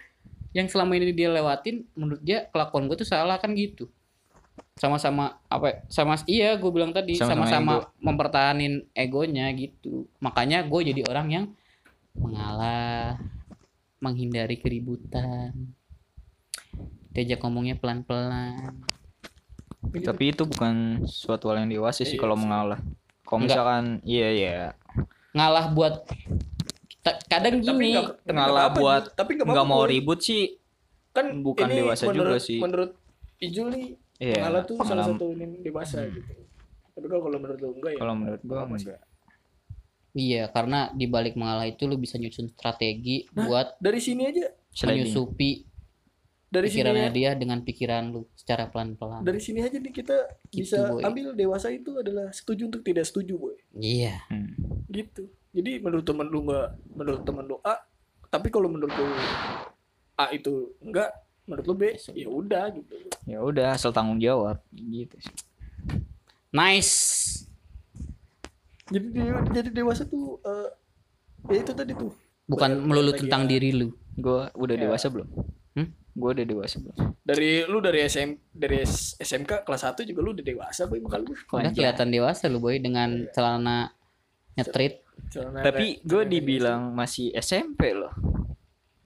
yang selama ini dia lewatin menurut dia kelakuan gue tuh salah kan gitu. Sama-sama apa ya, sama iya gue bilang tadi Sama-sama mempertahanin egonya gitu. Makanya gue jadi orang yang mengalah, menghindari keributan. Diajak ngomongnya pelan-pelan. tapi itu bukan suatu hal yang dewasa sih Iya kalau sih. mengalah kalau misalkan iya iya ngalah buat kadang Tapi gini tapi ngalah nggak apa-apa, buat tapi nggak mau ribut sih kan bukan ini dewasa juga menurut, sih. Menurut Ijul nih iya mengalah tuh salah mengalah- satu ini dewasa gitu. Tapi kalau kalau menurut lu enggak ya. kalau menurut gua enggak iya karena di balik mengalah itu lu bisa nyusun strategi Nah, buat Dari sini aja, menyusupi dari sini pikirannya aja, dia dengan pikiran lu secara pelan-pelan dari sini aja nih kita Gitu, bisa Boy. ambil dewasa itu adalah setuju untuk tidak setuju, boy. iya Hmm. Gitu. Jadi menurut temen lu enggak, menurut temen lu A, tapi kalau menurut lu A itu enggak, menurut lu B ya udah gitu Ya udah asal tanggung jawab gitu sih. Nice. jadi de- jadi dewasa tuh eh, ya itu tadi tuh Bukan Banyak- melulu tentang ya. diri lu. Gua udah Ya. dewasa belum? Hmm? Gua udah dewasa belum? dari lu dari SM dari SMK kelas 1 juga lu udah dewasa boy bakal lu Udah kelihatan dewasa lu boy dengan celana nyetrit. Celana Tapi gue dibilang masih SMP loh.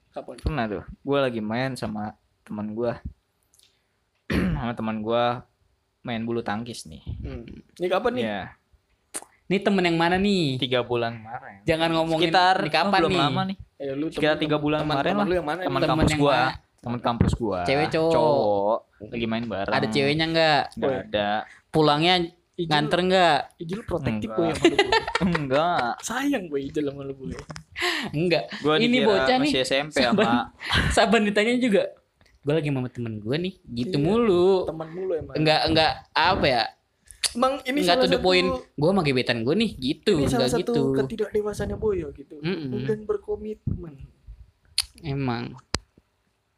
kapan Pernah tuh. Gue lagi main sama teman gue. sama teman gue main bulu tangkis nih. hmm. ini kapan nih Ya, Nih temen yang mana nih? tiga bulan kemarin. Jangan ngomongin Sekitar ini kapan belum nih? lama nih. Eh, lu Sekitar tiga bulan kemarin teman lah. lu yang mana? Temen kampus yang gua. mana? Teman kampus gua. Cewek, cowok? Cowok. Lagi main bareng. Ada ceweknya nggak? Nggak ada. Pulangnya Ijil- nganter nggak? Ijil protektif Enggak. boy sama lu. Enggak. sayang boy Ijil sama lu boy Enggak. Gua Ini bocah nih. masih SMP sama Saban ditanya juga. Gue lagi sama temen gue nih. Gitu Iya. mulu. teman mulu emang Enggak enggak apa ya? emang ini Enggak satu point. Gue sama gebetan gue nih. Gitu. ini salah Enggak satu gitu. ketidakdewasannya Boyo gitu Mm-mm. dan berkomitmen Emang.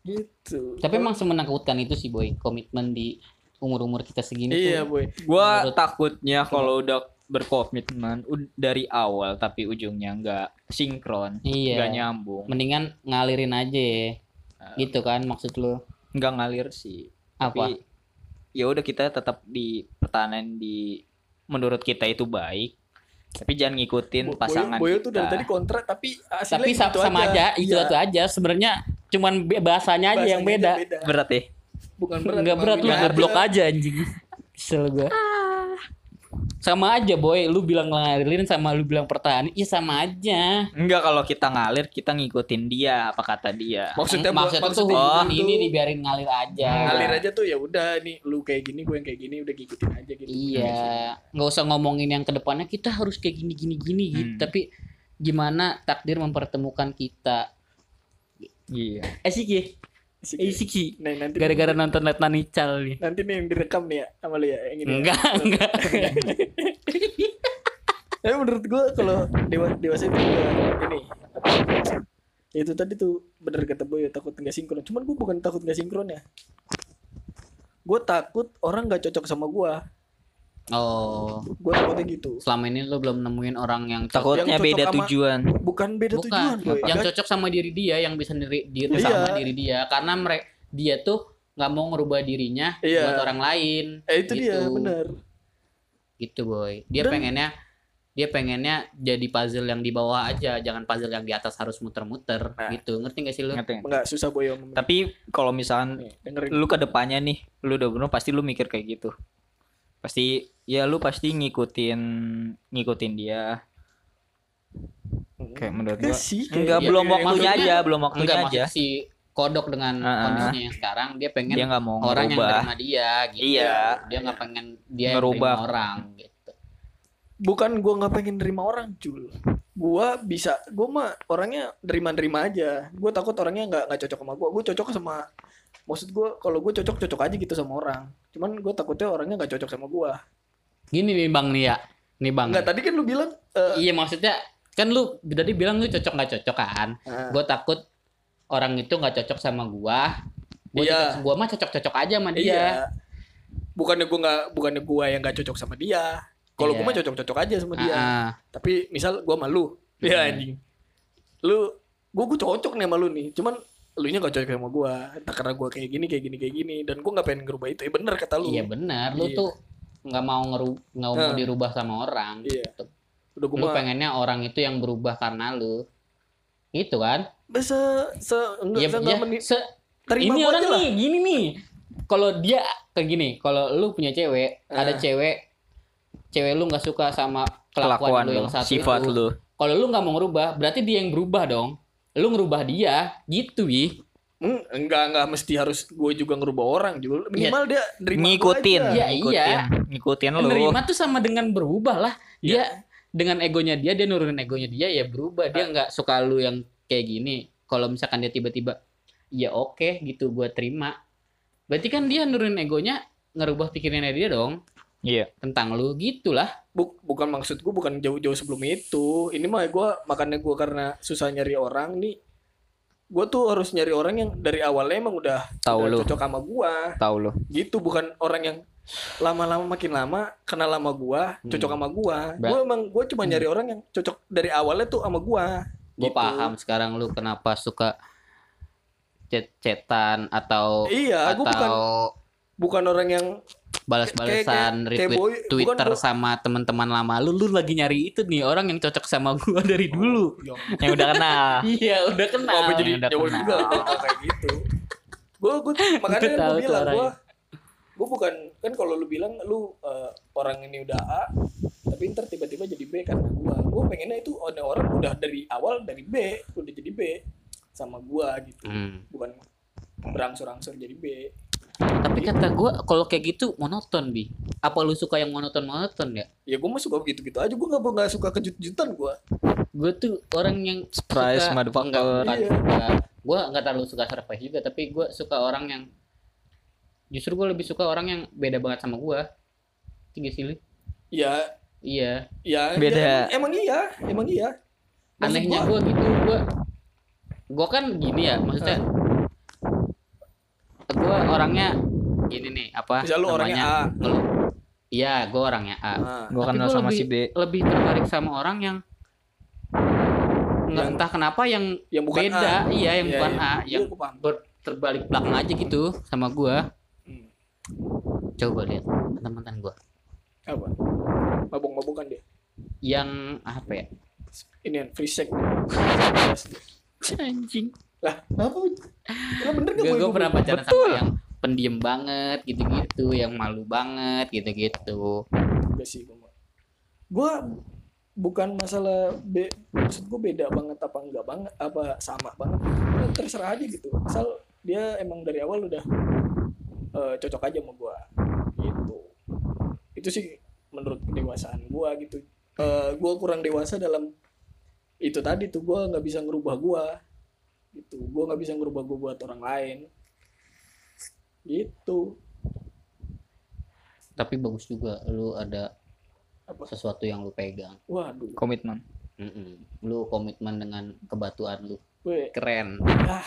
gitu Tapi emang semenakutkan itu sih boy. Komitmen di umur-umur kita segini iya tuh. boy Gua Menurut- takutnya kalau udah berkomitmen dari awal tapi ujungnya nggak sinkron, Iya. nggak nyambung, Mendingan ngalirin aja ya. Ah. Gitu kan maksud lu. nggak ngalir sih. Apa? Tapi ya udah kita tetap di pertahanan di menurut kita itu baik, tapi jangan ngikutin Bo- pasangan Boyo, Boyo kita. tuh dari tadi kontra tapi Tapi sa- gitu sama aja, itu Iya. itu aja. Sebenarnya cuman bahasanya aja yang beda. aja Berat ya. bukan berat Enggak emang berat lu beda goblok aja. aja anjing. Kesel gua. Sama aja boy, lu bilang ngalirin sama lu bilang pertahanan, iya sama aja. Enggak kalau kita ngalir kita ngikutin dia apa kata dia. maksudnya Maksudnya tuh maksudnya hubungan gitu. ini dibiarin ngalir aja. ngalir aja tuh ya udah nih lu kayak gini gue yang kayak gini udah ngikutin aja gitu Iya, nggak usah ngomongin yang ke depannya kita harus kayak gini gini gini gitu. Hmm. Tapi gimana takdir mempertemukan kita? Iya. Ya, Asik Eh, ya. asik sih. Nah, nanti Gara-gara nonton Letnan Ical nih. nanti nih yang direkam nih ya sama lu ya yang ini. ya. Enggak, enggak. Tapi menurut gua kalau dewa dewasa itu juga ini ya itu tadi tuh bener kata Boy takut nggak sinkron. Cuman gua bukan takut nggak sinkron ya. Gue takut orang nggak cocok sama gua. Oh, Gue takutnya gitu. selama ini lu belum nemuin orang yang. Takutnya cocok beda sama- tujuan. Bukan beda Bukan, tujuan, Boy. yang cocok sama diri dia, yang bisa diri, diri Iya. sama diri dia. Karena mereka dia tuh nggak mau ngerubah dirinya Iya. buat orang lain. Eh itu dia Gitu. bener. Gitu boy. Dia Dan- pengennya dia pengennya jadi puzzle yang di bawah aja, jangan puzzle yang di atas harus muter-muter Nah. gitu. Ngerti gak sih lu? Ngerti nggak? Enggak susah Boy. Tapi kalau misalkan Nih, dengerin. lu ke depannya nih, lu udah bener pasti lu mikir kayak gitu. Pasti ya lu pasti ngikutin ngikutin dia. Kayak menurut Enggak gua. sih. Enggak kayak- belum kayak- waktunya maksudnya- aja, belum waktunya Enggak aja. si kodok dengan ah. kondisinya yang sekarang dia pengen Dia nggak mau orang yang ngerubah. nerima dia gitu. Iya. Dia nggak pengen dia yang Ngerubah. orang gitu. bukan gua nggak pengen nerima orang cul gua bisa gua mah orangnya nerima-nerima aja gua takut orangnya nggak nggak cocok sama gua gua cocok sama maksud gua kalau gua cocok cocok aja gitu sama orang cuman gua takutnya orangnya nggak cocok sama gua Gini nih Bang nih ya. Nih Bang. nggak tadi kan lu bilang eh, Iya maksudnya kan lu tadi bilang lu cocok nggak cocok kan? ah, Gue takut orang itu nggak cocok sama gua. Gua, Iya. cocok- gua mah cocok-cocok aja sama dia. iya bukannya gua nggak bukannya gua yang nggak cocok sama dia kalau Iya. gua mah cocok cocok aja sama dia Ah, ah. tapi misal gua malu ya Hmm. anjing lu gua gua cocok nih sama lu nih cuman lu nya gak cocok sama gua entah karena gua kayak gini kayak gini kayak gini dan gua nggak pengen ngerubah itu ya bener kata lu Iya benar. Lu Iya. tuh nggak mau ngeru nggak mau Ah. dirubah sama orang. Iya. Gitu. udah gua Lu pengennya orang itu yang berubah karena lu. Itu kan? bisa se enggak se, iya. meni- Se- terima ini orang lah. nih gini nih kalau dia kayak gini kalau lu punya cewek ada Ah. cewek cewek lu nggak suka sama Kelakuan kelakuan, lu lu, yang satu sifat itu. lu. kalau lu nggak mau ngerubah berarti dia yang berubah dong lu ngerubah dia gitu wi Hmm, enggak enggak mesti harus gue juga ngerubah orang juga minimal dia nerima Ngikutin, aja. Iya, ngikutin, iya. ngikutin lu. menerima tuh sama dengan berubah lah Iya. dia dengan egonya dia dia nurunin egonya dia ya berubah Ah. dia nggak suka lu yang kayak gini kalau misalkan dia tiba-tiba ya oke gitu gua terima berarti kan dia nurunin egonya ngerubah pikirannya dia dong Iya. tentang lu gitulah Buk- bukan maksud gue bukan jauh-jauh sebelum itu ini mah gue makanya gue karena susah nyari orang nih gue tuh harus nyari orang yang dari awalnya emang udah, Tahu udah lu. cocok sama gue Tahu lo. gitu bukan orang yang lama-lama makin lama kenal sama gua cocok sama gua Ba- gua emang gua cuma nyari orang yang cocok dari awalnya tuh sama gua gue Gitu. paham sekarang lu kenapa suka chat-chatan atau iya gua bukan atau bukan orang yang balas-balasan retweet boy- Twitter bukan sama teman-teman lama. Lu lu lagi nyari itu nih orang yang cocok sama gua dari dulu. Yang udah kenal. iya udah kenal. Apa jadi udah kenal. juga? Kayak gitu. Gua gua makanya Gua bilang gua gua bukan kan kalau lu bilang lu eh, orang ini udah A tapi ntar tiba-tiba jadi B karena gua. Gua pengennya itu ada orang udah dari awal dari B udah jadi B sama gua gitu. Hmm. bukan berangsur-angsur jadi B tapi kata gua kalau kayak gitu monoton bi apa lu suka yang monoton monoton ya ya gue mah suka gitu-gitu aja gue nggak nggak suka kejut-kejutan gue gue tuh orang yang Surprise, suka, motherfucker. Iya. enggak. gue nggak terlalu suka surprise juga tapi gue suka orang yang justru gue lebih suka orang yang beda banget sama gue tiga sih Li? ya iya ya Beda. ya, emang iya emang iya Maksud anehnya gua- gue gitu gue gue kan gini ya maksudnya gue orangnya gini nih apa Misal lu orangnya A. iya gue orangnya A. Nah, Gua Tapi kenal gua sama lebih, si B. lebih tertarik sama orang yang nggak Yang- entah kenapa yang yang bukan beda. A. iya yang Iya, bukan iya. A Iya, yang ber- terbalik belakang aja gitu sama gua. Hmm. coba lihat mantan gua. Apa? Mabok-mabokan dia. Yang apa ya? Ini kan free sex. Anjing lah. Apa bener gak gue gua pernah pacaran sama yang pendiam banget gitu-gitu yang malu banget gitu-gitu. Enggak sih gue gue bukan masalah be maksud gue beda banget apa enggak banget apa sama banget. Ya, terserah aja gitu. Asal dia emang dari awal udah eh, cocok aja sama gue gitu. Itu sih menurut kedewasaan gue gitu. Eh gue kurang dewasa dalam itu tadi tuh gue nggak bisa ngerubah gue gitu gue nggak bisa ngerubah gue buat orang lain gitu tapi bagus juga lu ada apa sesuatu yang lu pegang waduh Komitmen. Mm-mm. lu komitmen dengan kebatuan lu gue keren ah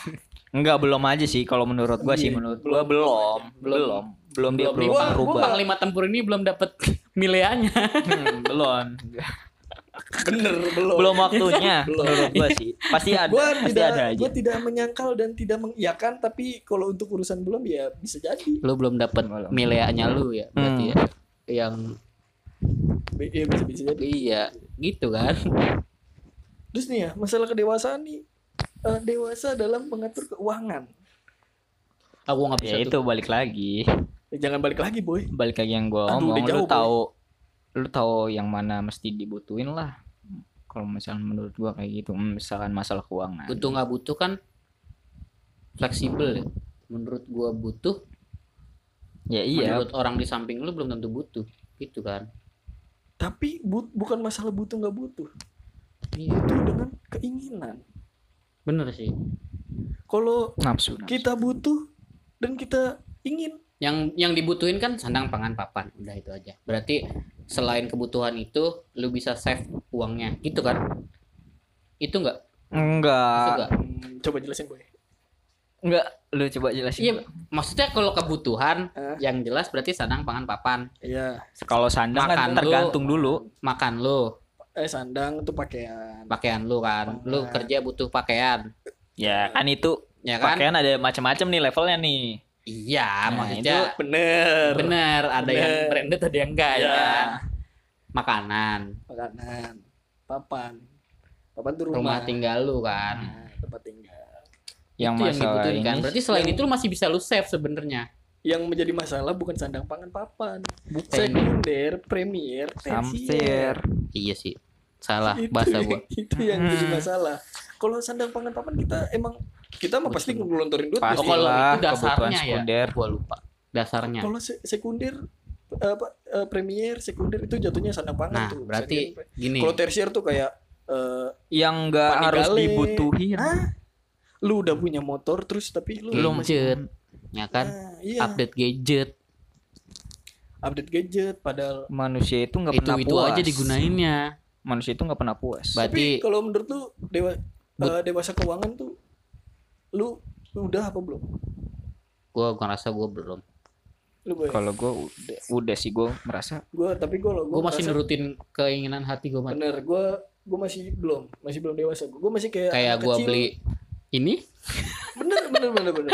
Enggak belum aja sih kalau menurut gua sih Iya, menurut belum, gua belum. belum. Belum. Belum dia Belum. belum Gua- gua berubah. panglima tempur ini belum dapet mileanya Hmm, belum. bener belum Belum waktunya Belum. menurut gua sih. Pasti ada. gue pasti tidak ada aja. gue tidak menyangkal dan tidak mengiyakan tapi kalau untuk urusan belum ya bisa jadi lu belum dapet Belum. mileanya lu ya berarti Hmm. ya yang Be- ya bisa bisa jadi iya gitu kan terus nih ya masalah kedewasaan nih eh, dewasa dalam mengatur keuangan aku nggak bisa Ya tuh itu balik lagi. Eh, jangan balik lagi boy Balik lagi yang gua Aduh, udah Lu Boy. Lu tahu yang mana mesti dibutuhin lah. Kalau misalnya menurut gua kayak gitu, Hmm, misalkan masalah keuangan. butuh nggak butuh kan fleksibel ya menurut gua butuh Ya iya. menurut orang di samping lu belum tentu butuh gitu kan tapi bu- bukan masalah butuh nggak butuh iya butuh dengan keinginan bener sih kalau Nafsu. nafsu. kita butuh dan kita ingin yang yang dibutuhin kan sandang pangan papan udah itu aja berarti selain kebutuhan itu lu bisa save uangnya gitu kan itu enggak Enggak. enggak coba jelasin boy Enggak. Lu coba jelasin. iya maksudnya kalau kebutuhan Eh. yang jelas berarti sandang pangan papan iya Kalau sandang Makan kan lu. tergantung dulu. makan lu eh sandang itu pakaian pakaian lu kan lu Pangan. kerja butuh pakaian Ya kan itu ya kan pakaian ada macam-macam nih levelnya nih. Iya Nah, maksudnya bener. Bener ada yang Bener. branded ada yang enggak ya kan? Makanan. Makanan papan. Papan tuh rumah, rumah, tinggal lu kan? Nah, tempat tinggal. Yang itu yang masalah dibutuhin ini kan? berarti selain yang- itu lu masih bisa lu save sebenarnya? Yang menjadi masalah bukan sandang pangan papan. Bukan sekunder premier tersier Samsir. iya sih. Salah itu, bahasa gua. itu yang jadi Hmm. masalah. Kalau sandang pangan papan kita emang kita mah pasti ngelontorin duit Pasti oh, kalau itu kebutuhan dasarnya ya sekunder. gua lupa dasarnya kalau se- sekunder apa eh, premier sekunder itu jatuhnya sandang pangan nah tuh berarti Sekunder. gini kalau tersier tuh kayak eh, Yang enggak harus dibutuhin. ah lu udah punya motor terus tapi lu Belum. gadget ya kan Ah, iya update gadget update gadget padahal Manusia itu nggak pernah itu puas. aja digunainnya Manusia itu nggak pernah puas. Berarti- kalau menurut lu dewa eh, dewasa keuangan tuh lu udah apa belum? Gue ngerasa gue belum. Kalau gue udah, udah sih gue merasa gue tapi gue lo Gue masih nurutin keinginan hati gue bener gue gue masih belum masih belum dewasa. Gue masih kayak Kayak gue kecil. beli ini? Bener bener bener bener.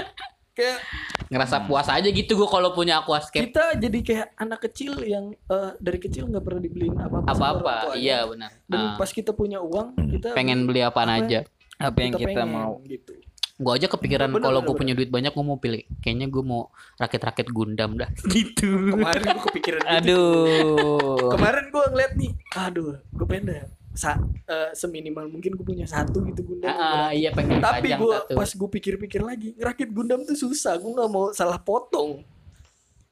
Kayak ngerasa puas aja gitu gue kalau punya aquascape kita jadi kayak anak kecil yang eh, dari kecil nggak pernah dibeliin apa apa apa-apa. Iya benar. dan Ah, pas kita punya uang kita pengen beli apaan apa aja. apa yang kita pengen, mau. gitu Gue aja kepikiran kalau gue punya duit banyak gue mau pilih. Kayaknya gue mau rakit-rakit Gundam dah. Gitu. kemarin gue kepikiran gitu. aduh kemarin gue ngeliat nih aduh gue pengen deh sa eh, seminimal mungkin gue punya satu gitu Gundam Ah, iya pengen tapi gue pas gue pikir-pikir lagi ngerakit Gundam tuh susah gue nggak mau salah potong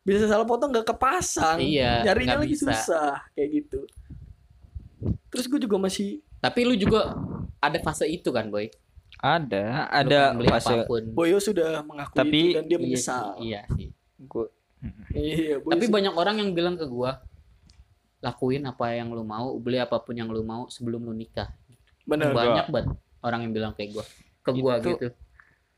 bisa salah potong nggak kepasang Iya, nyarinya lagi bisa. susah kayak gitu terus gue juga masih Tapi lu juga ada fase itu kan, boy. Ada Lu ada fase. Boyo sudah mengakui Tapi- itu dan dia Iya menyesal Iya sih. gue iya Boyo Tapi sih- banyak orang yang bilang ke gua lakuin apa yang lu mau, beli apa pun yang lu mau sebelum lu nikah. benar banyak banget orang yang bilang kayak gua. Ke gua Itu- gitu.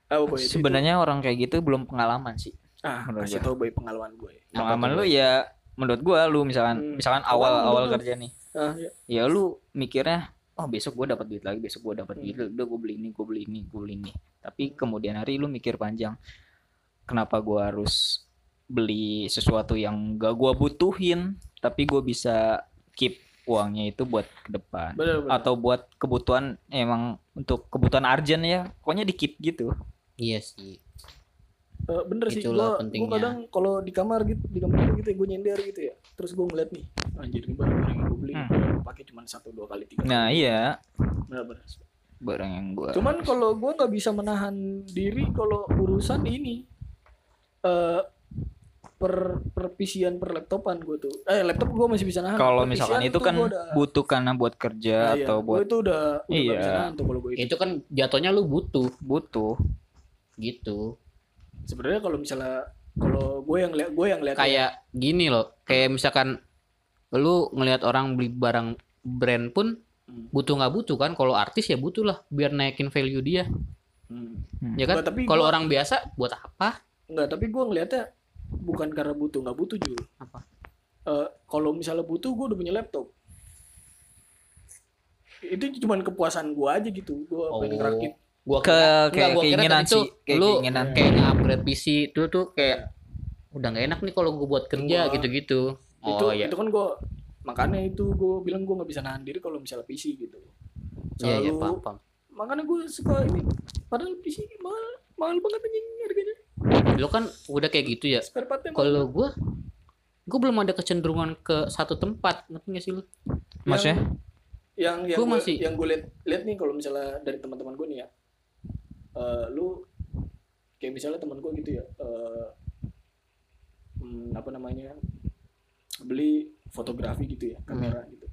Ah, Boy, itu- sebenarnya orang kayak gitu belum pengalaman sih ah menurut kasih gua. tau Boy pengalaman gue pengalaman tuh, lu ya menurut gua lu misalkan Hmm. misalkan Awal awal awal bener. kerja nih ah, iya. ya lu mikirnya oh besok gua dapat duit lagi besok gua dapat Hmm. duit udah gua beli ini gua beli ini gua beli ini tapi kemudian hari lu mikir panjang kenapa gua harus beli sesuatu yang gak gua butuhin tapi gua bisa keep uangnya itu buat ke depan benar benar atau buat kebutuhan emang untuk kebutuhan urgent ya pokoknya di keep gitu Iya sih. Eh, bener sih gua, pentingnya. gua kadang kalau di kamar gitu di kamar gitu ya gue nyender gitu ya. Terus gue ngeliat nih anjir ini barang-barang yang gue beli. Hmm. pakai cuma satu dua kali tiga nah kali. iya. Benar-benar barang yang gua cuman kalau gue nggak bisa menahan diri kalau urusan ini eh per perpisian per laptopan gue tuh. Eh laptop gue masih bisa nahan. Kalau misalkan itu kan udah- butuh karena buat kerja Nah, iya, atau gua buat itu udah udah nggak bisa Iya. nahan tuh kalau gue itu. Itu kan jatuhnya lu butuh. Butuh. Gitu. Sebenarnya kalau misalnya kalau gue yang lihat gue yang lihat Kayak gini loh, kayak misalkan lu ngelihat orang beli barang brand pun Hmm. butuh nggak butuh kan kalau artis ya butuh lah biar naikin value dia hmm. ya kan Nggak, tapi kalau orang biasa buat apa Enggak, tapi gue ngeliatnya bukan karena butuh, nggak butuh juga. Apa? Eh, kalau misalnya butuh, gue udah punya laptop. Itu cuman kepuasan gue aja gitu. Gue pengen ngerakit. Gua ke kira- kayak gua keinginan tuh sih kayak lu keinginan. kayak nge-upgrade PC itu tuh kayak udah nggak enak nih kalau gue buat kerja gitu-gitu. Itu oh iya. itu kan gue makanya itu gue bilang gue nggak bisa nahan diri kalau misalnya PC gitu. iya iya Selalu- paham paham. Makanya gue suka ini. Padahal PC mahal, mahal banget anjing harganya. lu kan udah kayak gitu ya. Kalau gue gue belum ada kecenderungan ke satu tempat ngerti nggak sih lu? Maksudnya? Yang yang Gua gue masih- yang gue lihat lihat nih kalau misalnya dari teman-teman gue nih ya eh, lu kayak misalnya teman gue gitu ya eh, hmm, apa namanya beli fotografi gitu ya kamera gitu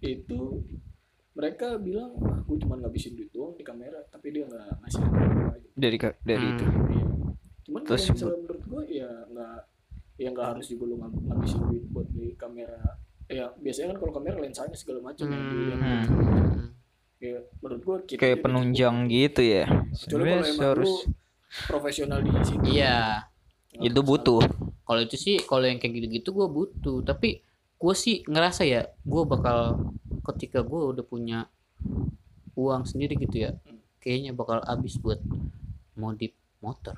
itu mereka bilang ah, gue cuma ngabisin duit doang di kamera tapi dia nggak ngasih gitu. dari dari Hmm. itu Iya. cuman kalau Terus misalnya menurut gue ya nggak ya nggak harus juga lu ngab- ngabisin duit buat beli kamera ya biasanya kan kalau kamera lensanya segala macam ya dilihat Hmm. gitu. Hmm. Ya menurut gue kit kayak penunjang gitu ya. Cukup. kecuali kalau Sebenarnya harus profesional di situ. Iya. Nggak itu butuh. Kalau itu sih kalau yang kayak gitu-gitu gue butuh. Tapi gue sih ngerasa ya gue bakal ketika gue udah punya uang sendiri gitu ya Hmm. kayaknya bakal habis buat modif motor.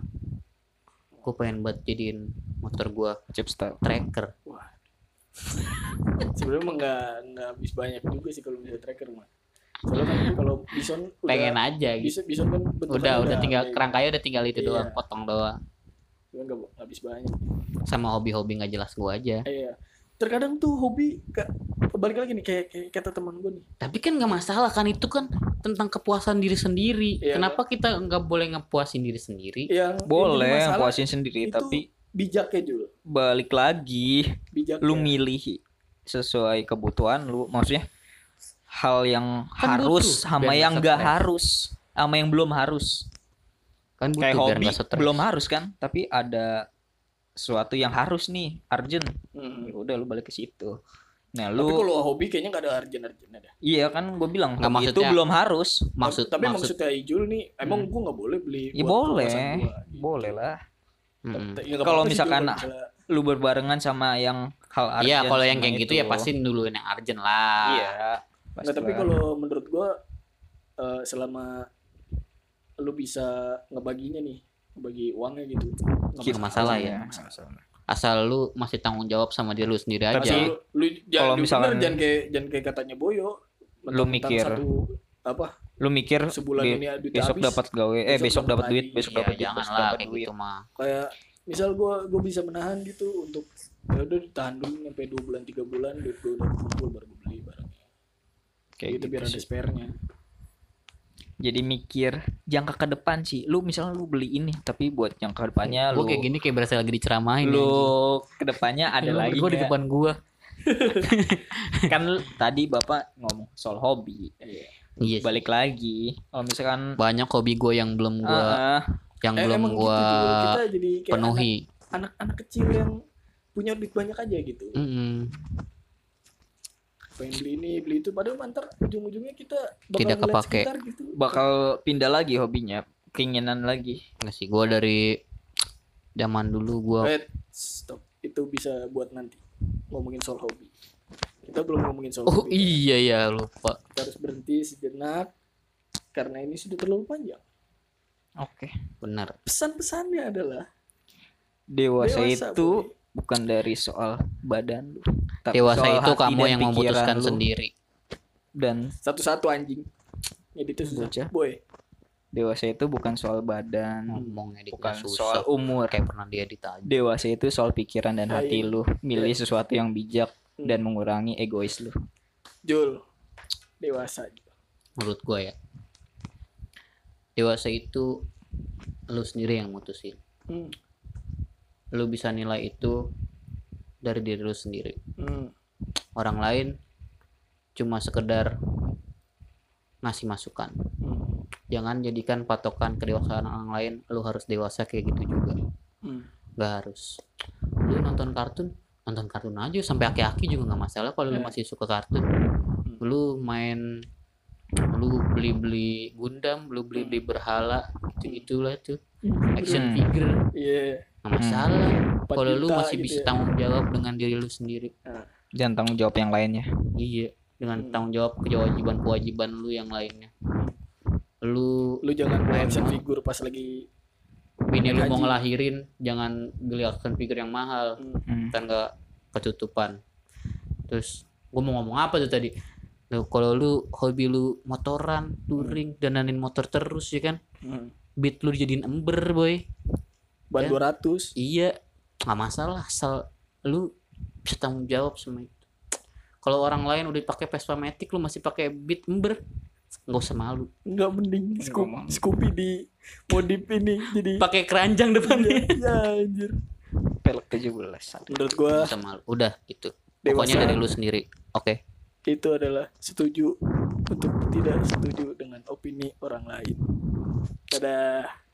Gue pengen buat jadiin motor gue chip style. tracker. Wah. sebenarnya nggak nggak habis banyak juga sih kalau bisa tracker mah soalnya kan kalau bison udah pengen aja gitu. bisa bison kan udah udah tinggal kayak kerangkanya udah tinggal itu Iya. doang potong doang. Cuman nggak nggak habis banyak. Sama hobi-hobi nggak jelas gue aja. Iya. Terkadang tuh hobi ke, balik lagi nih kayak, kayak kata teman gue nih. Tapi kan nggak masalah kan itu kan tentang kepuasan diri sendiri. Iya, kenapa kita nggak boleh ngepuasin diri sendiri? Yang boleh masalah puasin sendiri itu tapi bijaknya juga balik lagi bijak lu milih sesuai kebutuhan lu maksudnya hal yang Kan harus butuh, sama yang stres. harus sama yang belum harus kan butuh kayak hobi belum harus kan tapi ada sesuatu yang harus nih urgent Hmm. ya udah lu balik ke situ Nah, Tapi lu kalau hobi kayaknya gak ada arjen-arjennya dah. iya kan gue bilang Nggak, hobi itu belum harus. maksud tapi maksud maksudnya Ijul nih, emang gua nggak boleh beli. Ya boleh. gua, gitu. Boleh lah. Mm-mm. Ya, Kalau misalkan Lu berbarengan sama yang hal arjen. Iya, kalau yang kayak gitu ya pasti duluin yang urgent lah. Iya. Nggak, tapi kalau menurut gua eh, selama lu bisa ngebaginya nih, ngebagi uangnya gitu. nggak Nggak masalah ya. masalah. Asal lu masih tanggung jawab sama diri lu sendiri Tapi- aja. Asal lu, lu jangan, Kalau bener, jangan kayak jangan kayak katanya Boyo. Lu mikir. satu apa lu mikir sebulan di- ini duit besok dapat gawe eh besok besok dapat duit besok Iya, dapat duit jangan lah kayak duit gitu mah. kayak misal gua gua bisa menahan gitu untuk ya udah ditahan dulu sampai dua bulan tiga bulan duit gua udah kumpul baru kayak gitu, gitu, biar ada spare-nya jadi mikir jangka ke depan sih lu misalnya lu beli ini tapi buat jangka ke depannya lu kayak gini kayak berasa lagi diceramain. lu ke depannya ada lagi Gue di depan gua. kan tadi bapak ngomong soal hobi Iya. sih. balik lagi kalau misalkan Banyak hobi gue yang belum gua ah, yang Eh, belum emang gua gitu juga. kita jadi kayak penuhi. anak- anak-anak kecil yang punya duit banyak aja gitu Mm-mm. Pengen beli ini beli itu. Padahal mantar ujung-ujungnya kita bakal Tidak kepake. sekitar gitu. Bakal pindah lagi hobinya keinginan lagi. Nggak sih gua dari zaman dulu gua Wait, stop. Itu bisa buat nanti. Ngomongin soal hobi. Kita belum ngomongin soal Oh hobi. iya ya lupa. kita harus berhenti sejenak karena ini sudah terlalu panjang. Oke. Benar. pesan-pesannya adalah dewasa, Dewasa, itu Boy. Bukan dari soal badan lu tapi Dewasa soal itu hati kamu dan yang memutuskan lu. sendiri. dan satu-satu anjing jadi itu susah Bocah. boy dewasa itu bukan soal badan Ngomongnya bukan susah. soal umur Kayak pernah dia ditanya. dewasa itu soal pikiran dan hati Hai. lu milih sesuatu yang bijak Hmm. dan mengurangi egois lu Jul dewasa Menurut gua ya. Dewasa itu lu sendiri yang mutusin. hmm. Lu bisa nilai itu dari diri lu sendiri. Hmm. Orang lain cuma sekedar ngasih masukan. Hmm. Jangan jadikan patokan kedewasaan orang lain lu harus dewasa kayak gitu juga. Hmm. Gak harus. Lu nonton kartun, nonton kartun aja sampai aki-aki juga nggak masalah kalau lu Iya. masih suka kartun. Lu main lu beli-beli Gundam, lu beli-beli berhala, gitu gitulah tuh. Action Hmm. figure Iya. nggak masalah. Kalau lu masih gitu bisa ya. tanggung jawab dengan diri lu sendiri. dan tanggung jawab yang lainnya Iya, dengan Hmm. tanggung jawab kewajiban-kewajiban lu yang lainnya. Lu lu jangan beli Main action mau. figure pas lagi bini lu mau ngelahirin jangan beli action figure yang mahal. hmm. Hmm. kan nggak ketutupan terus gue mau ngomong apa tuh tadi Lu, kalau lu hobi lu motoran touring dananin motor terus ya kan Hmm. Beat lu dijadiin ember boy. Ban Ya. 200 iya. Nggak masalah asal lu bisa tanggung jawab sama itu. Kalau orang lain udah pakai Vespa Matic lu masih pakai beat ember nggak usah malu. Enggak mending Nggak Scoop, mau. Scoopy di modif ini jadi pakai keranjang depannya. Ya anjir. Pelek 17 menurut gua nggak usah malu. Udah gitu. Dewasa. pokoknya dari lu sendiri. Oke. Itu adalah setuju untuk tidak setuju dengan opini orang lain dadah